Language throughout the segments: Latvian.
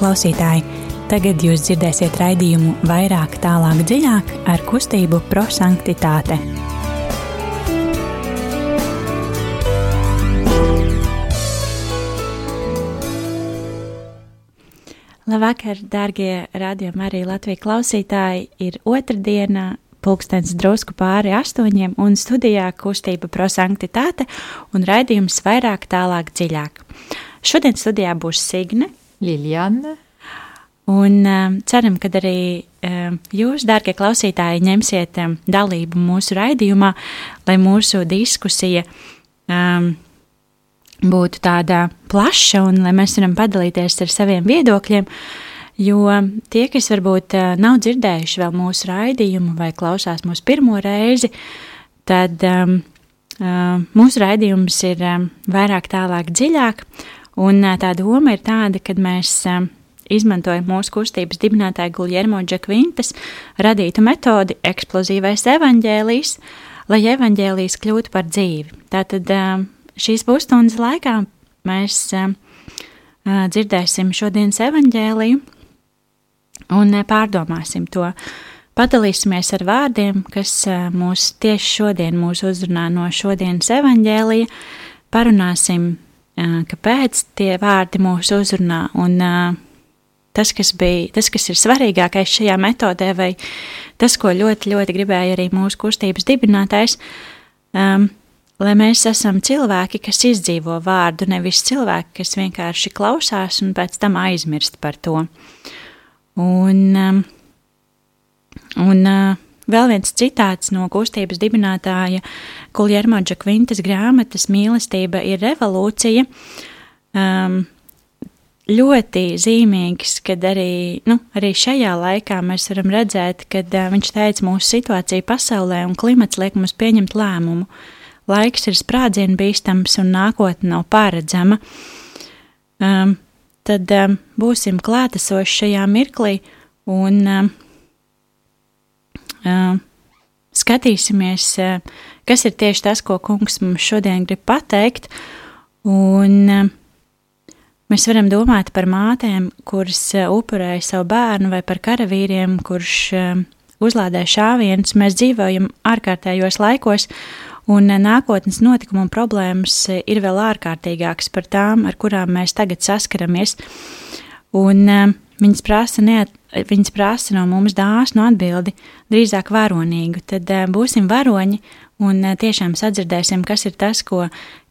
klausītāji! Tagad jūs dzirdēsiet raidījumu vairāk, tālāk, dziļāk ar kustību prosanktitāte. Labvakar, dārgie radiokamā arī Latvijas klausītāji! Ir otrdiena, pulkstenis drusku pāri astoņiem, un studijā kustība prosanktitāte un raidījums vairāk, tālāk, dziļāk. Šodien studijā būs Signe, Liljana. Un uh, ceram, ka arī uh, jūs, dārgie klausītāji, ņemsiet um, dalību mūsu raidījumā, lai mūsu diskusija um, būtu tāda plaša un lai mēs varam padalīties ar saviem viedokļiem. Uh, Jo tie, kas varbūt nav dzirdējuši vēl mūsu raidījumu vai klausās mūsu pirmo reizi, tad um, uh, mūsu raidījums ir um, vairāk tālāk dziļāk, un tā doma ir tāda, ka mēs izmantojam mūsu kustības dibinātāja Guljermo Džekvintas radītu metodi eksplozīvais evaņģēlijs, lai evaņģēlijs kļūtu par dzīvi. Tātad šīs pusstundas laikā mēs dzirdēsim šodienas evaņģēliju, un pārdomāsim to. Padalīsimies ar vārdiem, kas mūs tieši šodien mūs uzrunā no šodienas evaņģēlija, parunāsim, kāpēc tie vārdi mūs uzrunā un tas, kas bija, tas, kas ir svarīgākais šajā metodē, vai tas, ko ļoti, ļoti gribēja arī mūsu kustības dibinātājs, um, lai mēs esam cilvēki, kas izdzīvo vārdu, nevis cilvēki, kas vienkārši klausās un pēc tam aizmirst par to. Un, um, un uh, vēl viens citāts no kustības dibinātāja Kuljermaģa Kvintas grāmatas Mīlestība ir revolūcija. Um, ļoti zīmīgs, kad arī, nu, arī šajā laikā mēs varam redzēt, kad uh, viņš teica, mūsu situācija pasaulē un klimats liek mums pieņemt lēmumu. Laiks ir sprādzienu bīstams un nākotne nav paredzama. Um, tad um, būsim klātesoši šajā mirklī un um, skatīsimies, kas ir tieši tas, ko kungs mums šodien grib pateikt. Un, Mēs varam domāt par mātēm, kuras upurēja savu bērnu, vai par karavīriem, kurš uzlādē šāvienus. Mēs dzīvojam ārkārtējos laikos, un nākotnes notikumu un problēmas ir vēl ārkārtīgākas par tām, ar kurām mēs tagad saskaramies. Un viņas prasa, neat, viņas prasa no mums dāsnu atbildi, drīzāk varonīgu. Tad uh, būsim varoņi un uh, tiešām sadzirdēsim, kas ir tas, ko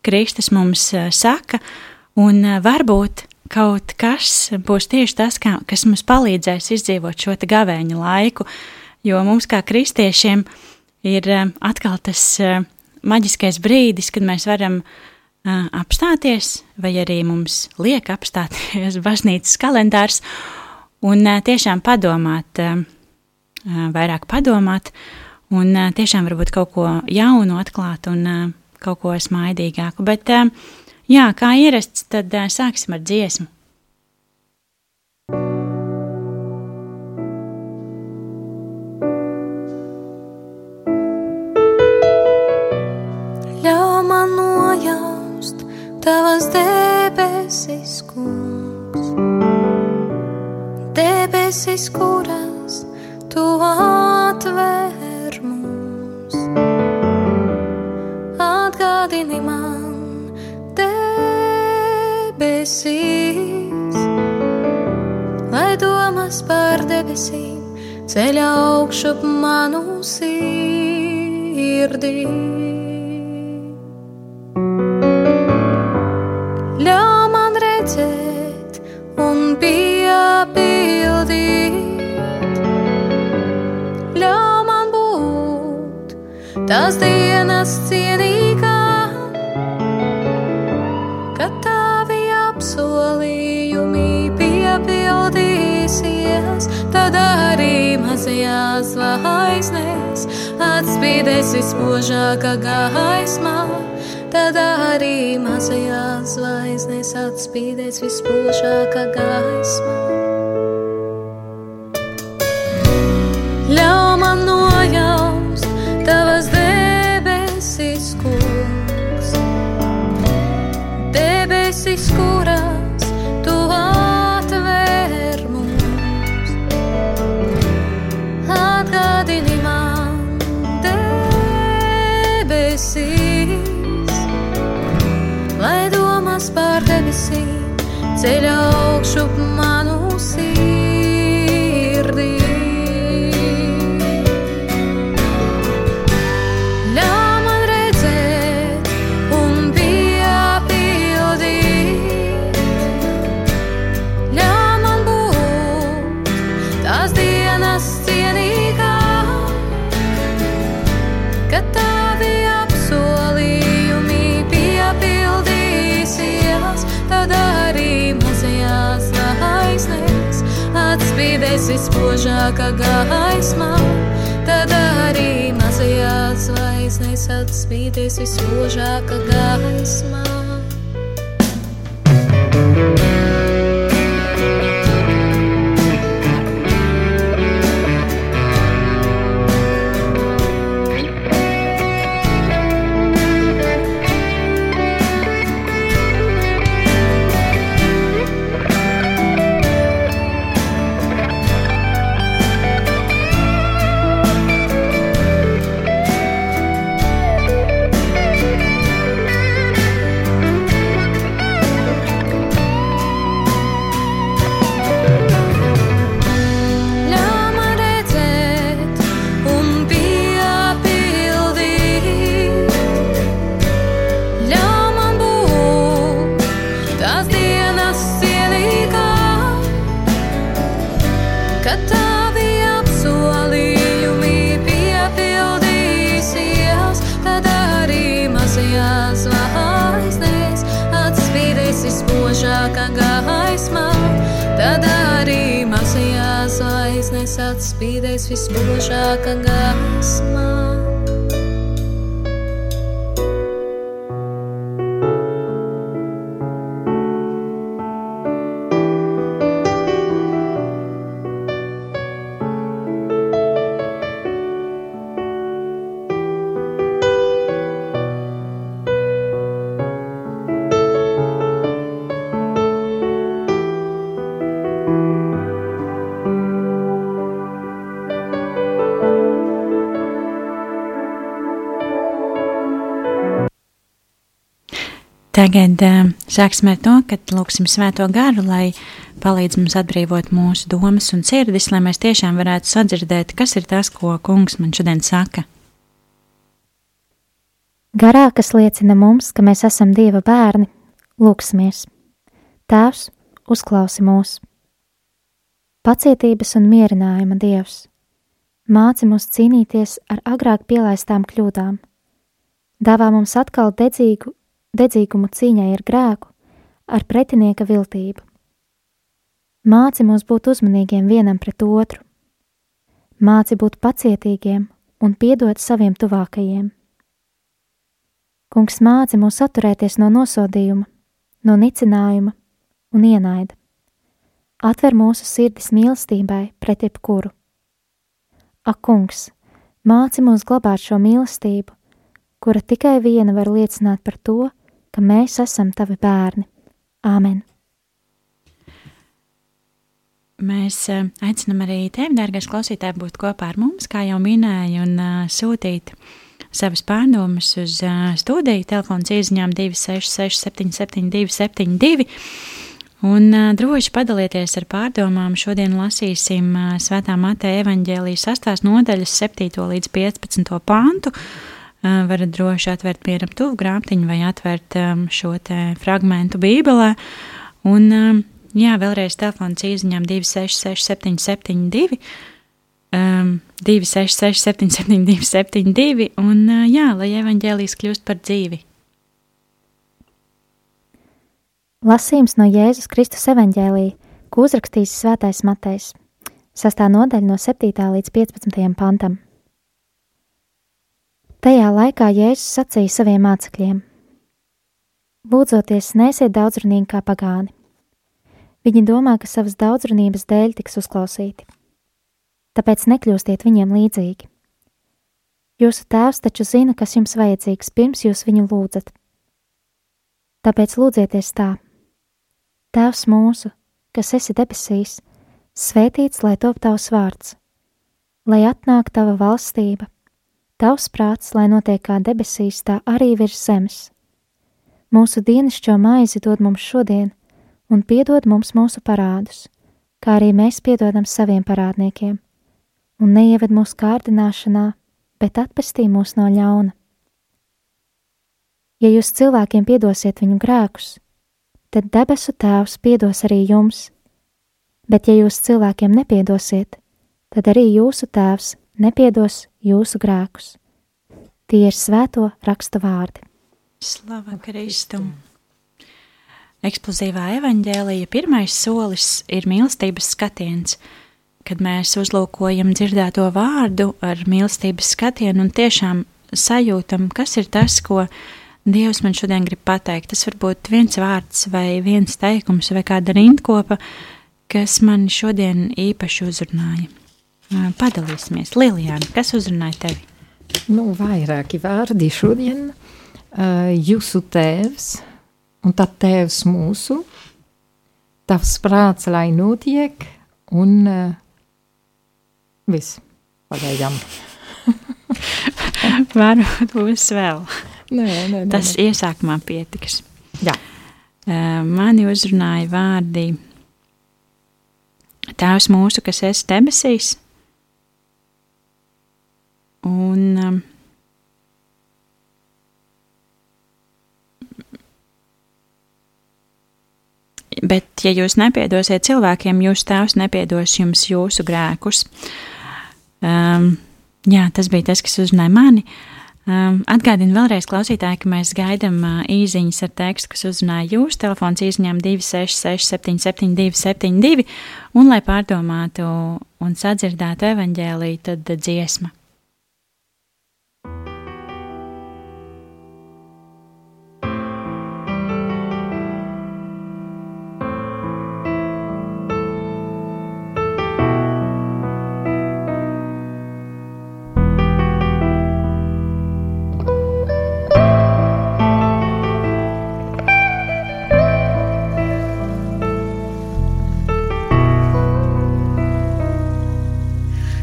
Kristus mums uh, saka, un varbūt kaut kas būs tieši tas, kas mums palīdzēs izdzīvot šo gavēņa laiku, jo mums kā kristiešiem ir atkal tas maģiskais brīdis, kad mēs varam apstāties, vai arī mums liek apstāties baznīcas kalendārs un uh, tiešām padomāt, uh, vairāk padomāt, un tiešām varbūt kaut ko jaunu atklāt un kaut ko smaidīgāku. Bet, jā, kā ierasts, tad sāksim ar dziesmu. tavas debesis, kungs, debesis, kuras tu atver mums. Atgādini man debesis, lai domas par debesīm ceļā augšup manu sirdī. Tās dienas cienīgā, kad tavi apsolījumi piepildīsies, tad arī mazajās zvaigznēs atspīdēs vispožākā gaismā. Tad arī mazajās zvaigznēs atspīdēs vispožākā gaismā. debesī ceļa augšu. Vispožākā gaismā. Tad arī mazajās zvaigznēs atspīdēs vispožākā gaismā. Atspīdēs vispožākā gaismā. Tagad uh, sāksim ar to, ka lūksim svēto garu, lai palīdz mums atbrīvot mūsu domas un sirdis, lai mēs tiešām varētu sadzirdēt, kas ir tas, ko kungs man šodien saka. Garā, kas liecina mums, ka mēs esam Dieva bērni, lūksimies. Tēvs, uzklausi mūs! Pacietības un mierinājuma Dievs, māci mūs cīnīties ar agrāk pielaistām kļūdām, dāvā mums atkal dedzīgu, dedzīgumu cīņai ar grēku, ar pretinieka viltību. Māci mūs būt uzmanīgiem vienam pret otru, māci būt pacietīgiem un piedot saviem tuvākajiem. Kungs māci mūs atturēties no nosodījuma, no nicinājuma un ienaida. Atver mūsu sirdis mīlestībai pret jebkuru. Ak, kungs, māci mūs glabāt šo mīlestību, kura tikai viena var liecināt par to, ka mēs esam tavi bērni. Āmen! Mēs uh, aicinām arī tevi, dārgais klausītāj, būt kopā ar mums, kā jau minēju, un uh, sūtīt savas pārdomas uz uh, studiju. Telefons ieziņām 266, 772, 72. Un uh, droši padalieties ar pārdomām. Šodien lasīsim uh, Svētā Mateja evaņģēlijas 8. nodaļas 7. līdz 15. pantu. Uh, varat droši atvērt pieram tuvu grāmatiņu vai atvērt šo fragmentu bībelē. Un, jā, vēlreiz telefons īziņām 266 772, um, 266 772 72, un uh, jā, lai evaņģēlijas kļūst par dzīvi. Lasījums no Jēzus Kristus evaņģēlī, ko uzrakstījis Svētais Matejs, sastā nodaļa no 7. līdz 15. pantam. Tajā laikā Jēzus sacīja saviem mācekļiem: Lūdzoties, nesiet daudzrunīgi kā pagāni. Viņi domā, ka savas daudzrunības dēļ tiks uzklausīti. Tāpēc nekļūstiet viņiem līdzīgi. Jūsu tēvs taču zina, kas jums vajadzīgs, pirms jūs viņu lūdzat. Tāpēc lūdzieties tā: Tēvs mūsu, kas esi debesīs, svētīts lai top tavs vārds, lai atnāk tava valstība, tavs prāts, lai notiek kā debesīs, tā arī virs zemes. Mūsu dienascho maizi dod mums šodien, un piedod mums mūsu parādus, kā arī mēs piedodam saviem parādniekiem, un neieved mūsu kārdināšanā, bet atpestī mūs no ļauna. Ja jūs cilvēkiem piedosiet viņu grēkus, tad debesu Tēvs piedos arī jums, bet ja jūs cilvēkiem nepiedosiet, tad arī jūsu Tēvs nepiedos jūsu grēkus. Tie ir svēto rakstu vārdi. Slava Kristum! Eksplozīvā evaņģēlīja pirmais solis ir mīlestības skatiens, kad mēs uzlūkojam dzirdēto vārdu ar mīlestības skatienu un tiešām sajūtam, kas ir tas, ko Dievs man šodien grib pateikt. Tas var būt viens vārds vai viens teikums vai kāda rindkopa, kas man šodien īpaši uzrunāja. Padalīsimies, Lilijāna, kas uzrunāja tevi? Nu, vairāki vārdi šodien. Jūsu tēvs, un tad tēvs mūsu, tavs prāts, lai notiek, un viss pagaidām. Varbūt būs vēl. Nē, nē, nē, Tas iesākumā pietiks. Jā. Mani uzrunāja vārdi Tēvs mūsu, kas esi debesīs. Un um, Bet, ja jūs nepiedosiet cilvēkiem, jūsu tēvs nepiedos jums jūsu grēkus. Um, jā, tas bija tas, kas uzrunāja mani. Um, Atgādinu vēlreiz klausītāji, ka mēs gaidām uh, īsiņas ar tekstu, kas uzrunāja jūsu telefons īsiņām 266, 772, 72, un lai pārdomātu un sadzirdētu evaņģēlīju, tad dziesma.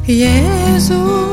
Jēzu,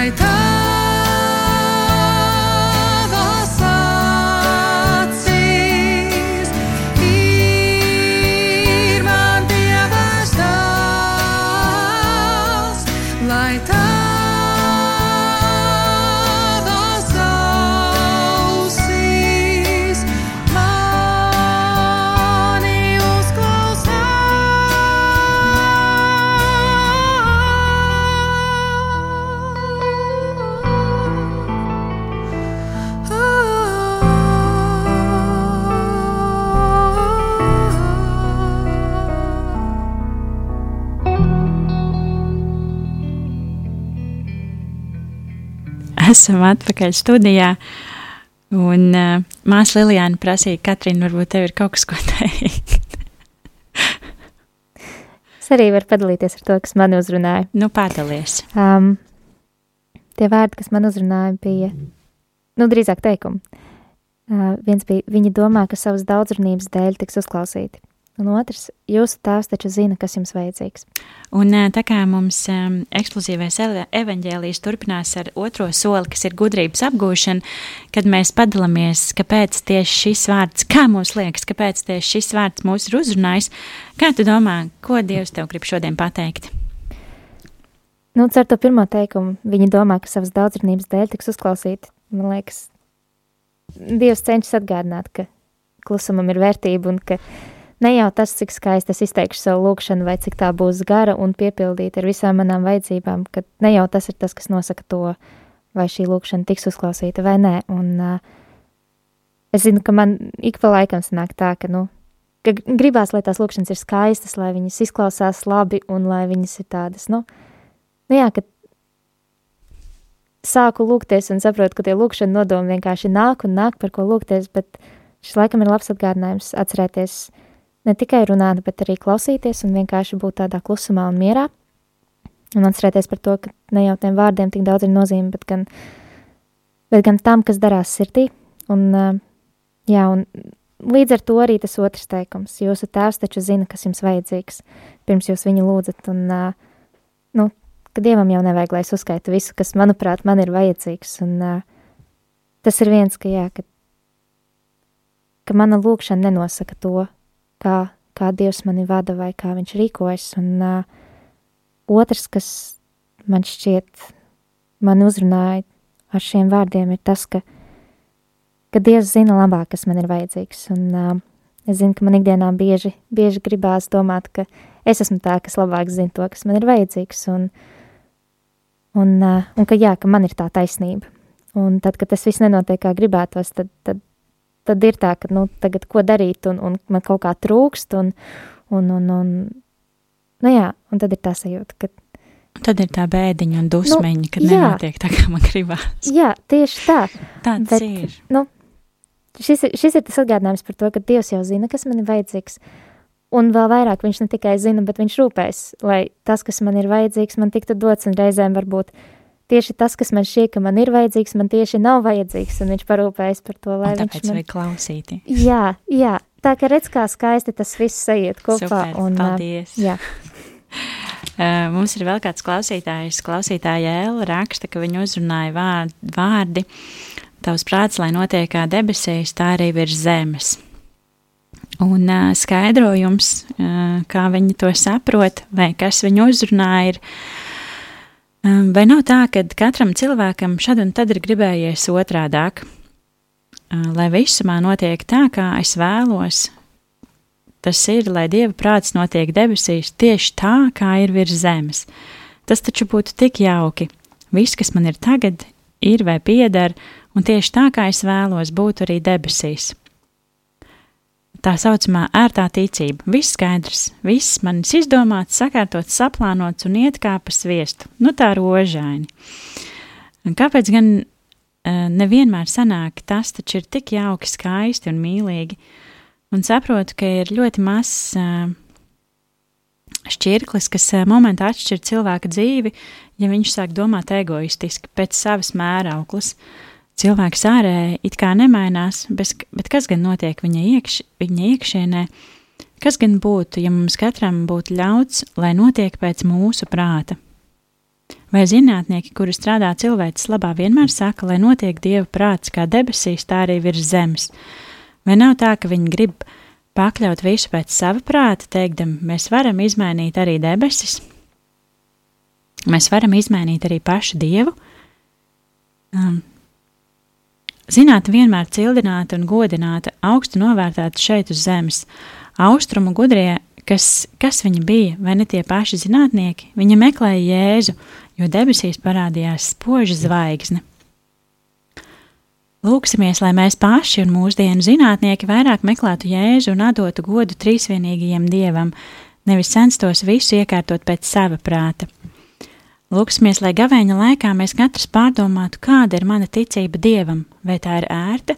lai tavas esam atpakaļ studijā. Un uh, māsa Lilijāna prasīja, Katrīna, varbūt tev ir kaut kas, ko teikt. Es arī varu padalīties ar to, kas man uzrunāja. nu, padalies. Um, tie vārdi, kas man uzrunāja, bija nu, drīzāk teikumi. Uh, viens bija, viņi domā, ka savas daudzrunības dēļ tiks uzklausīti. Un otrs, jūsu tēvs taču zina, kas jums vajadzīgs. Un tā kā mums um, eksplozīvais ele- evaņģēlijs turpinās ar otro soli, kas ir gudrības apgūšana, kad mēs padalāmies, kāpēc tieši šis vārds, kā mums liekas, kāpēc tieši šis vārds mūs ir uzrunājis, kā tu domā, ko Dievs tev grib šodien pateikt? Nu, ar to pirmo teikumu viņi domā, ka savas daudzrunības dēļ tiks uzklausīti. Man liekas, Dievs cenšas atgādināt, ka klusumam ir vērtība un ka ne jau tas, cik skaisti es izteikšu savu lūgšanu, vai cik tā būs gara un piepildīta ar visām manām vajadzībām, ka ne jau tas ir tas, kas nosaka to, vai šī lūgšana tiks uzklausīta vai nē. Un, uh, es zinu, ka man ik pa laikam sanāk tā, ka, nu, ka gribās, lai tās lūkšanas ir skaistas, lai viņas izklausās labi un lai viņas ir tādas, nu, nu jā, ka sāku lūgties un saprotu, ka tie lūkšana nodomi vienkārši nāk un nāk, par ko lūgties, bet šis laikam ir labs atgādinājums atcerēties ne tikai runāt, bet arī klausīties un vienkārši būt tādā klusumā un mierā. Un atcerēties par to, ka ne jau tiem vārdiem tik daudz ir nozīme, bet gan, bet gan tam, kas darās sirdī. Un, uh, jā, un līdz ar to arī tas otrs teikums. Jūsu tēvs taču zina, kas jums vajadzīgs, pirms jūs viņu lūdzat. Un, uh, nu, ka dievam jau nevajag, lai es uzskaitu visu, kas, manuprāt, man ir vajadzīgs. Un, uh, tas ir viens, ka, jā, ka, ka mana lūkšana nenosaka to, kā, kā Dievs mani vada vai kā viņš rīkojas. Un uh, otrs, kas man šķiet, man uzrunāja ar šiem vārdiem, ir tas, ka, ka Dievs zina labāk, kas man ir vajadzīgs. Un, uh, es zinu, ka man ikdienā bieži, bieži gribās domāt, ka es esmu tā, kas labāk zina to, kas man ir vajadzīgs. Un, un, uh, un ka jā, ka man ir tā taisnība. Un tad, kad tas viss nenotiek kā gribētos, tad, tad, tad ir tā, ka, nu, tagad ko darīt, un, un man kaut kā trūkst, un, un, un, un, nu jā, un tad ir tā sajūta, ka, tad ir tā bēdiņa un dusmiņa, kad jā. nenotiek tā, kā man gribās. jā, tieši tā. Tāds Bet- ir. Nu, šis, šis ir tas atgādinājums par to, ka Dievs jau zina, kas man ir vajadzīgs, un vēl vairāk viņš ne tikai zina, bet viņš rūpēs, lai tas, kas man ir vajadzīgs, man tiktu dots, un reizēm varbūt tieši tas, kas man šķiet, ka man ir vajadzīgs, man tieši nav vajadzīgs, un viņš parūpējas par to, lai Un viņš man... vajag klausīties. Jā, jā, tā kā redz, kā skaisti tas viss sajiet kopā. Super, un, paldies. Jā, Uh, mums ir vēl kāds klausītājs. Klausītāja Ēla raksta, ka viņa uzrunāja vārdi, vārdi Tavs prāts, lai notiek kā debesīs, tā arī virs zemes. Un uh, skaidrojums, uh, kā viņi to saprot, vai kas viņu uzrunāja, ir, uh, vai nav tā, ka katram cilvēkam šad un tad ir gribējies otrādāk, lai visumā notiek tā, kā es vēlos, Tas ir, lai dieva prāts notiek debesīs tieši tā, kā ir virs zemes. Tas taču būtu tik jauki. Viss, kas man ir tagad, ir vai pieder, un tieši tā, kā es vēlos, būtu arī debesīs. Tā saucamā ērtā ticība. Viss skaidrs, viss manis izdomāts, sakārtots, saplānots un iet kā pa sviestu. Nu tā rožaini. Un kāpēc gan uh, nevienmēr sanāk, tas taču ir tik jauki, skaisti un mīlīgi? un saprotu, ka ir ļoti mazs uh, šķirklis, kas uh, momentā atšķir cilvēka dzīvi, ja viņš sāk domāt egoistiski, pēc savas mērauklas. Cilvēks ārēji it kā nemainās, bez, bet kas gan notiek viņa, iekš, viņa iekšienē? Kas gan būtu, ja mums katram būtu ļauts, lai notiek pēc mūsu prāta? Vai zinātnieki, kuri strādā cilvēces labā, vienmēr saka, lai notiek dieva prāts kā debesīs, tā arī virs zemes? Vai nav tā, ka viņi grib pakļaut visu pēc sava prāta, teikdam, mēs varam izmainīt arī debesis, mēs varam izmainīt arī pašu dievu? Um, Zinātne vienmēr cildināta un godināta, augstu novērtēta šeit uz zemes. Austrumu gudrie, kas, kas viņi bija, vai ne tie paši zinātnieki, viņi meklēja Jēzu, jo debesīs parādījās spoža zvaigzne. Lūksimies, lai mēs paši un mūsdienu zinātnieki vairāk meklētu Jēzu un atdotu godu trīsvienīgajam Dievam, nevis censtos visu iekārtot pēc sava prāta. Lūksimies, lai gavēņa laikā mēs katrs pārdomātu, kāda ir mana ticība Dievam, vai tā ir ērta,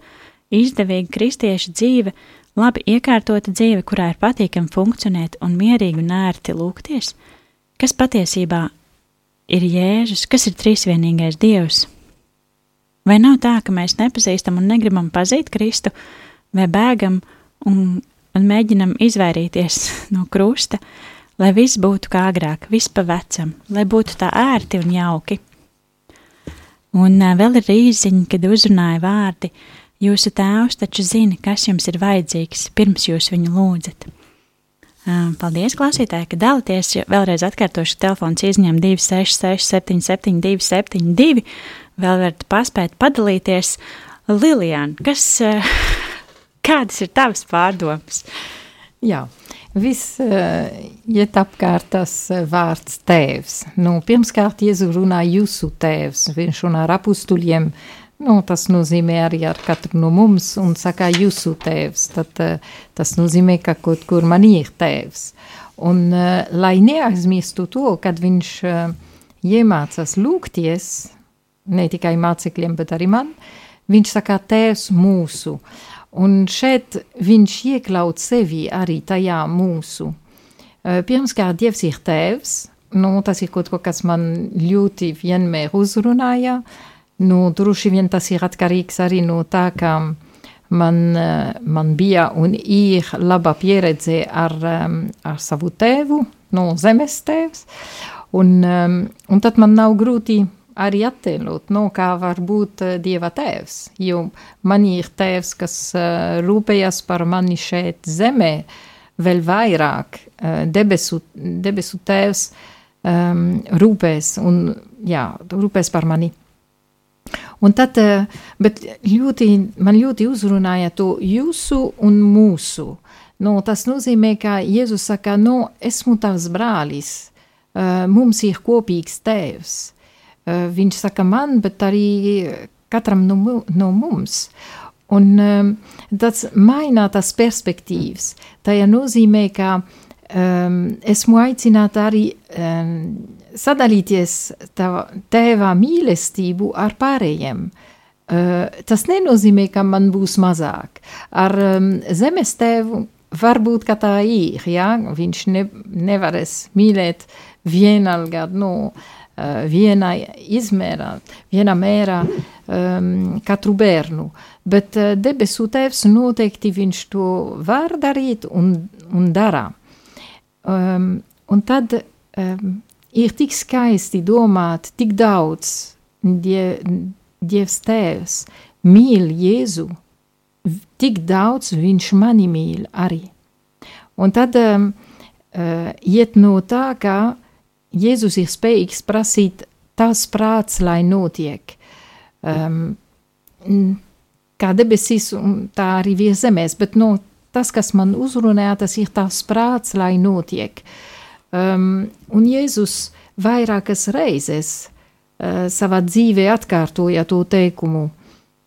izdevīga kristieša dzīve, labi iekārtota dzīve, kurā ir patīkami funkcionēt un mierīgi un ērti lūgties, kas patiesībā ir Jēzus, kas ir trīsvienīgais Dievs. Vai nav tā, ka mēs nepazīstam un negribam pazīt Kristu, vai bēgam un, un mēģinam izvairīties no krusta, lai viss būtu kā agrāk, viss pa vecam, lai būtu tā ērti un jauki? Un uh, vēl ir īziņa, kad uzrunāja vārdi: Jūsu tēvs taču zina, kas jums ir vajadzīgs, pirms jūs viņu lūdzat. Uh, paldies, klausītāji, ka dalāties. Vēlreiz atkārtošu, telefons izņem 266, 772, 72 vēl varat paspēt padalīties. Lilijāna, kas, kādas ir tavas pārdomas? Jā, viss uh, iet apkārt tas uh, vārds tēvs. Nu, pirmkārt, Jēzu runā jūsu tēvs, viņš runā ar apustuļiem, nu, tas nozīmē arī ar katru no mums, un saka jūsu tēvs, tad uh, tas nozīmē, ka kaut kur man ir tēvs. Un, uh, lai neaizmirstu to, kad viņš uh, iemācās lūgties, ne tikai mācekļiem, bet arī man. Viņš saka, tēvs mūsu. Un šeit viņš iekļaut sevi arī tajā mūsu. Pirmkārt, Dievs ir tēvs. Nu, tas ir kaut ko, kas man ļoti vienmēr uzrunāja. Nu, droši vien tas ir atkarīgs arī no tā, ka man, man bija un ir laba pieredze ar, ar savu tēvu, no zemes tēvs. Un, un tad man nav grūti arī attēlot, no kā var būt uh, Dieva tēvs, jo man ir tēvs, kas uh, rūpējas par mani šeit zemē, vēl vairāk uh, debesu, debesu tēvs um, rūpēs un, jā, rūpēs par mani. Un tad, uh, bet ļoti, man ļoti uzrunāja to jūsu un mūsu. Nu, tas nozīmē, ka Jēzus saka, nu, esmu tavs brālis, uh, mums ir kopīgs tēvs. Eh, viņš saka man, bet arī katram no, no mums. Un um, tas maina tās perspektīvas. Tajā nozīmē, ka um, esmu aicināta arī um, sadalīties tēvā mīlestību ar pārējiem. Uh, tas nenozīmē, ka man būs mazāk. Ar um, zemes tēvu varbūt tā ir. Ja? Viņš ne, nevarēs mīlēt vienalga no. Nu, Eh, vienā izmērā, vienā mērā um, katru bērnu. Bet uh, debesu tēvs noteikti viņš to var darīt un, un dara. Um, un tad um, ir tik skaisti domāt, tik daudz die, Dievs tēvs mīl Jēzu, tik daudz viņš mani mīl arī. Un tad um, uh, iet no tā, ka Jēzus ir spējīgs prasīt tas prāts, lai notiek. Um, kā debesīs, tā arī vies zemēs, bet no, tas, kas man uzrunāja, tas ir tās prāts, lai notiek. Um, un Jēzus vairākas reizes uh, savā dzīvē atkārtoja to teikumu.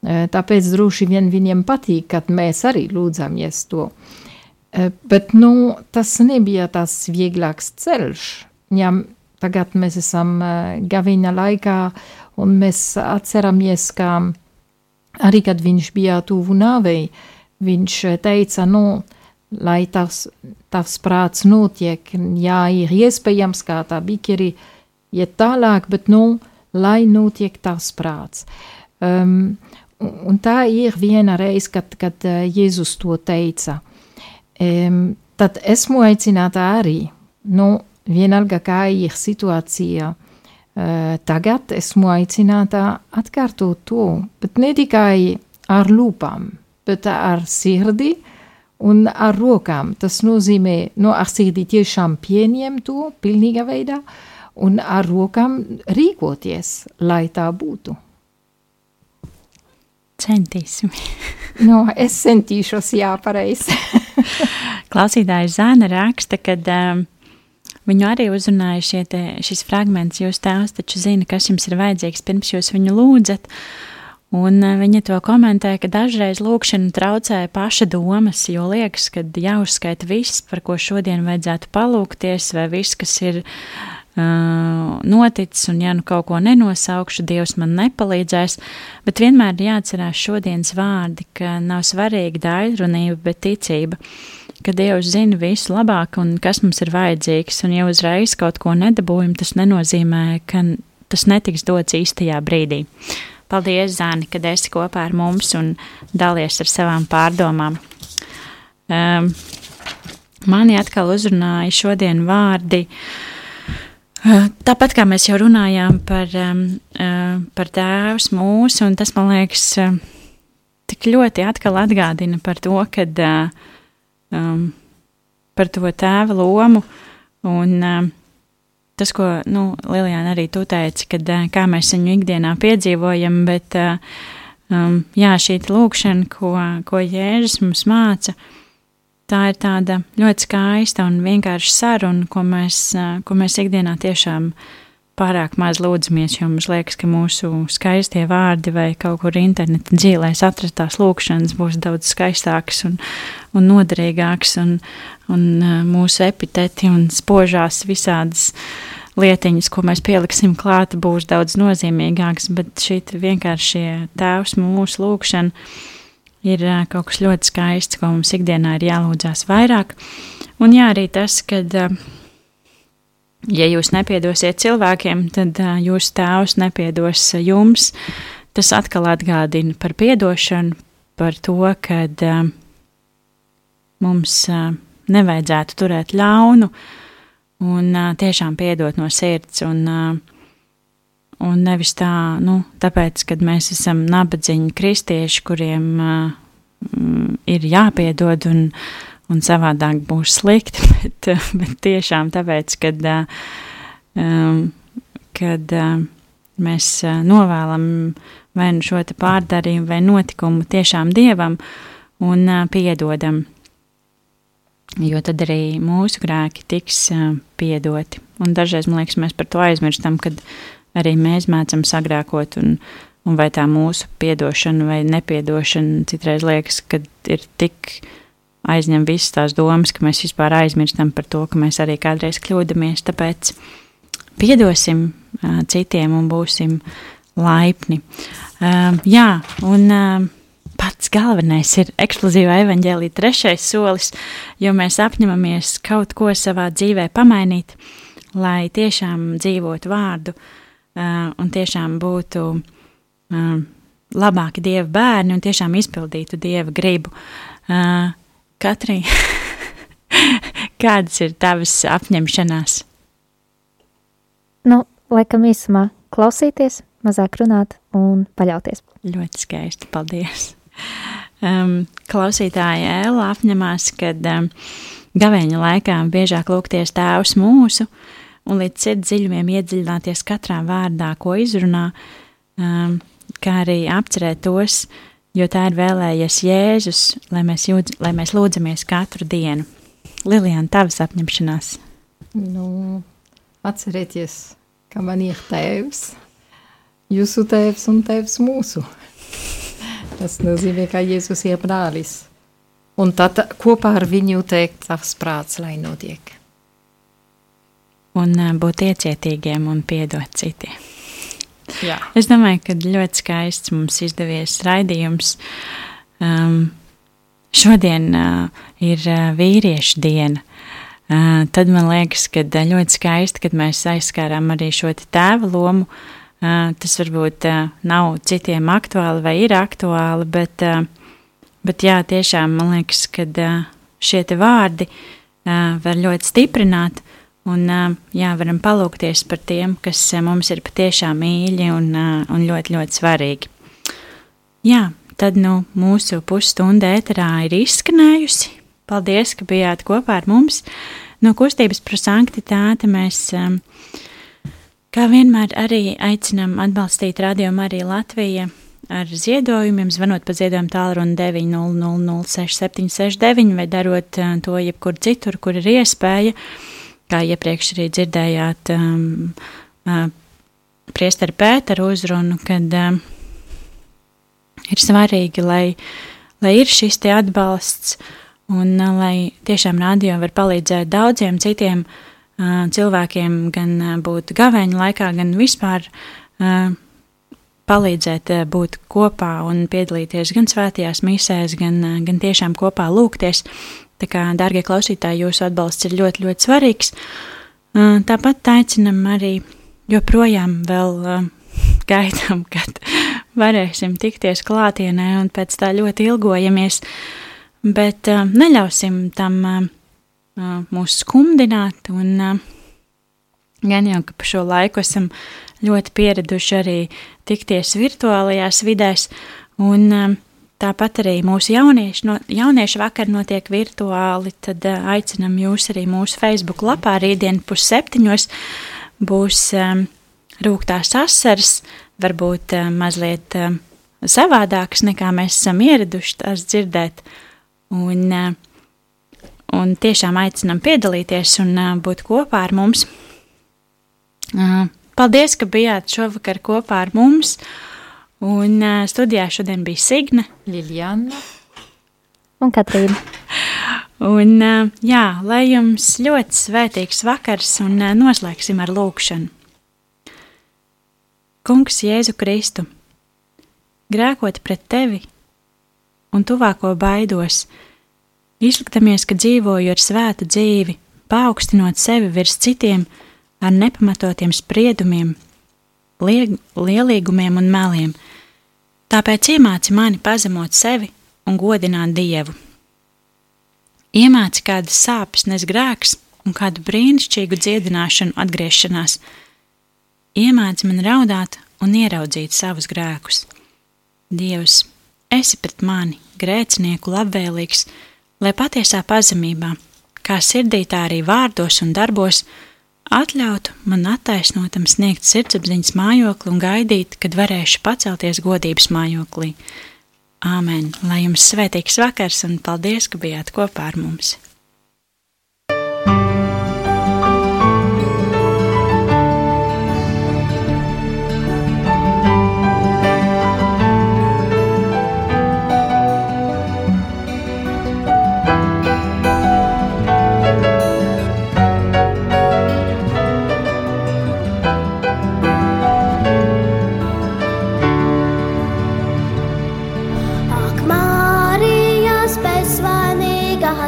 Uh, tāpēc droši vien viņiem patīk, kad mēs arī lūdzamies to. Uh, bet nu, tas nebija tas vieglāks ceļš. Ja tagad mēs esam uh, Gavīna laikā, un mēs atceramies, ka arī kad viņš bija tuvu nāvei, viņš teica, nu, lai tavs, tavs prāts notiek, jā, ir iespējams, kā tā bikeri iet tālāk, bet, nu, lai notiek tavs prāts. Um, un tā ir viena reize, kad, kad uh, Jēzus to teica. Um, tad esmu aicināta arī, nu, vienalga kā ir situācija. Uh, tagad esmu aicināta atkārtot to, bet ne tikai ar lūpām, bet ar sirdi un ar rokām. Tas nozīmē, no ar sirdi tiešām pieņemt to pilnīga veidā un ar rokām rīkoties, lai tā būtu. Centīsim. no, es centīšos, jā, pareizi. Klausītājs Zāna raksta, ka um, Viņu arī uzrunāja šie te, šis fragments, jūs tēvs taču zina, kas jums ir vajadzīgs pirms jūs viņu lūdzat. Un eh, viņa to komentē, ka dažreiz lūkšana traucē paša domas, jo liekas, ka jāuzskaita viss, par ko šodien vajadzētu palūkties, vai viss, kas ir uh, noticis, un ja nu kaut ko nenosaukšu, Dievs man nepalīdzēs, bet vienmēr ir jāatcerās šodienas vārdi, ka nav svarīga daļrunība, bet ticība, ka Dievs zina visu labāk un kas mums ir vajadzīgs, un ja uzreiz kaut ko nedabūjam, tas nenozīmē, ka tas netiks dots īstajā brīdī. Paldies, Zāni, kad esi kopā ar mums un dalies ar savām pārdomām. Um, mani atkal uzrunāja šodien vārdi uh, Tāpat kā mēs jau runājām par, um, uh, par tēvs mūsu, un tas man liekas uh, tik ļoti atkal atgādina par to, kad uh, um, par to tēva lomu, un uh, tas, ko, nu, Lilijāna arī tu teici, kad uh, kā mēs viņu ikdienā piedzīvojam, bet, uh, um, jā, šī lūkšana, ko, ko Jēzus mums māca, uh, tā ir tāda ļoti skaista un vienkārša saruna, ko mēs, ko mēs ikdienā tiešām pārāk maz lūdzamies, jo mums liekas, ka mūsu skaistie vārdi vai kaut kur interneta dzīvēs atrastās lūkšanas būs daudz skaistākas un, un noderīgākas, un, un mūsu epiteti un spožās visādas lietiņas, ko mēs pieliksim klāt, būs daudz nozīmīgākas, bet šī vienkāršie tēvs mūsu lūkšana ir kaut kas ļoti skaists, ko mums ikdienā ir jālūdzās vairāk. Un jā, arī tas, ka, ja jūs nepiedosiet cilvēkiem, tad jūsu tēvs nepiedos jums. Tas atkal atgādina par piedošanu, par to, ka mums nevajadzētu turēt ļaunu un tiešām piedot no sirds. Un, Un nevis tā, nu, tāpēc, ka mēs esam nabadzīgi kristieši, kuriem ir jāpiedod un, un savādāk būs slikti, bet, bet tiešām tāpēc, kad, uh, kad uh, mēs uh, novēlam vai nu šo pārdarījumu vai notikumu tiešām dievam un uh, piedodam, jo tad arī mūsu grēki tiks uh, piedoti. Un dažreiz, man liekas, mēs par to aizmirstam, kad arī mēs mēdzam sagrākot, un, un vai tā mūsu piedošana vai nepiedošana citreiz liekas, ka ir tik aizņem visas tās domas, ka mēs vispār aizmirstam par to, ka mēs arī kādreiz kļūdāmies. Tāpēc piedosim uh, citiem un būsim laipni. Uh, jā, un uh, pats galvenais ir eksplozīva evaņģēlīja trešais solis, jo mēs apņemamies kaut ko savā dzīvē pamainīt, lai tiešām dzīvotu vārdu uh, un tiešām būtu uh, labāki dieva bērni un tiešām izpildītu dieva gribu. Uh, Katrī, kādas ir tavas apņemšanās? Nu, laikam īsumā klausīties, mazāk runāt un paļauties. Ļoti skaisti, paldies! Um, klausītāja Ēla apņemās, kad um, gavēņa laikā biežāk lūgties tēvs mūsu, uh, un līdz sirds dziļumiem iedziļināties katrā vārdā, ko izrunā, um, kā arī apcerēt tos, jo tā ir vēlējies Jēzus, lai mēs, jūdz, lai mēs lūdzamies katru dienu. Lilijāna, tavas apņemšanās? Nu, atcerieties, ka man ir tēvs, jūsu tēvs un tēvs mūsu. Tas nozīmē, ka Jēzus ir brālis. Un tad kopā ar viņu teikt, tavs prāts, lai notiek un būt iecietīgiem un piedot citiem. Jā. Es domāju, ka ļoti skaists mums izdevies raidījums. Um, šodien uh, ir uh, vīriešu diena. Uh, tad man liekas, ka ļoti skaisti, kad mēs aizskārām arī šo tēva lomu. Uh, tas varbūt uh, nav citiem aktuāli vai ir aktuāli, bet, uh, bet jā, tiešām man liekas, ka uh, šie vārdi uh, var ļoti stiprināt Un, jā, varam palūkties par tiem, kas mums ir patiešām mīļi un, un ļoti, ļoti svarīgi. Jā, tad nu, mūsu pusstunda ēterā ir izskanējusi. Paldies, ka bijāt kopā ar mums. No kustības par sanktitāti mēs, kā vienmēr, arī aicinām atbalstīt Radio Mariju Latviju ar ziedojumiem, zvanot pa ziedojumu tālruni 900-6769 vai darot to jebkur citur, kur ir iespēja kā iepriekš arī dzirdējāt, um, uh, priesteri Pēteru uzrunu, kad um, ir svarīgi, lai, lai ir šis te atbalsts un uh, lai tiešām radio var palīdzēt daudziem citiem uh, cilvēkiem gan uh, būt gavēņa laikā, gan vispār uh, palīdzēt uh, būt kopā un piedalīties gan svētajās misēs, gan, uh, gan tiešām kopā lūgties. Tā kā, dārgie klausītāji, jūsu atbalsts ir ļoti, ļoti svarīgs. Tāpat aicinam arī joprojām vēl gaidām, kad varēsim tikties klātienē un pēc tā ļoti ilgojamies, bet neļausim tam mūs skumdināt un gan jau, ka pa šo laiku esam ļoti pieraduši arī tikties virtuālajās vidēs un Tāpat arī mūsu jaunieši, no, jauniešu vakar notiek virtuāli, tad uh, aicinam jūs arī mūsu Facebook lapā rītdien pusseptiņos būs um, rūktās asaras, varbūt uh, mazliet uh, savādākas nekā mēs esam ieraduši tās dzirdēt. Un, uh, un tiešām aicinam piedalīties un uh, būt kopā ar mums. Uh, paldies, ka bijāt šovakar kopā ar mums. Un uh, studijā šodien bija Signe, Liljana. Un Katrīna. Un, uh, jā, lai jums ļoti svētīgs vakars un uh, noslēgsim ar lūkšanu. Kungs, Jēzu Kristu, grēkot pret tevi un tuvāko baidos, izliktamies, ka dzīvoju ar svētu dzīvi, paaugstinot sevi virs citiem ar nepamatotiem spriedumiem, lieg, lielīgumiem un meliem. Tāpēc iemāci mani pazemot sevi un godināt Dievu. Iemāci kādas sāpes nes grēks un kādu brīnišķīgu dziedināšanu atgriešanās – iemāci man raudāt un ieraudzīt savus grēkus. Dievs, esi pret mani, grēcinieku labvēlīgs, lai patiesā pazemībā, kā sirdī tā arī vārdos un darbos, atļautu man attaisnotam sniegt sirdsapziņas mājokli un gaidīt, kad varēšu pacelties godības mājoklī. Āmen! Lai jums svētīgs vakars un paldies, ka bijāt kopā ar mums!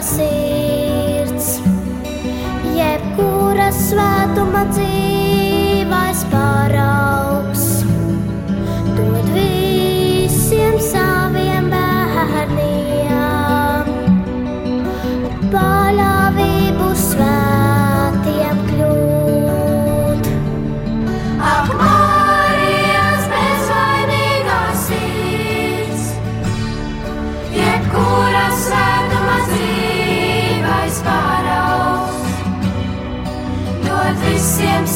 Sirds, jebkura svētuma dzīvais paraugs,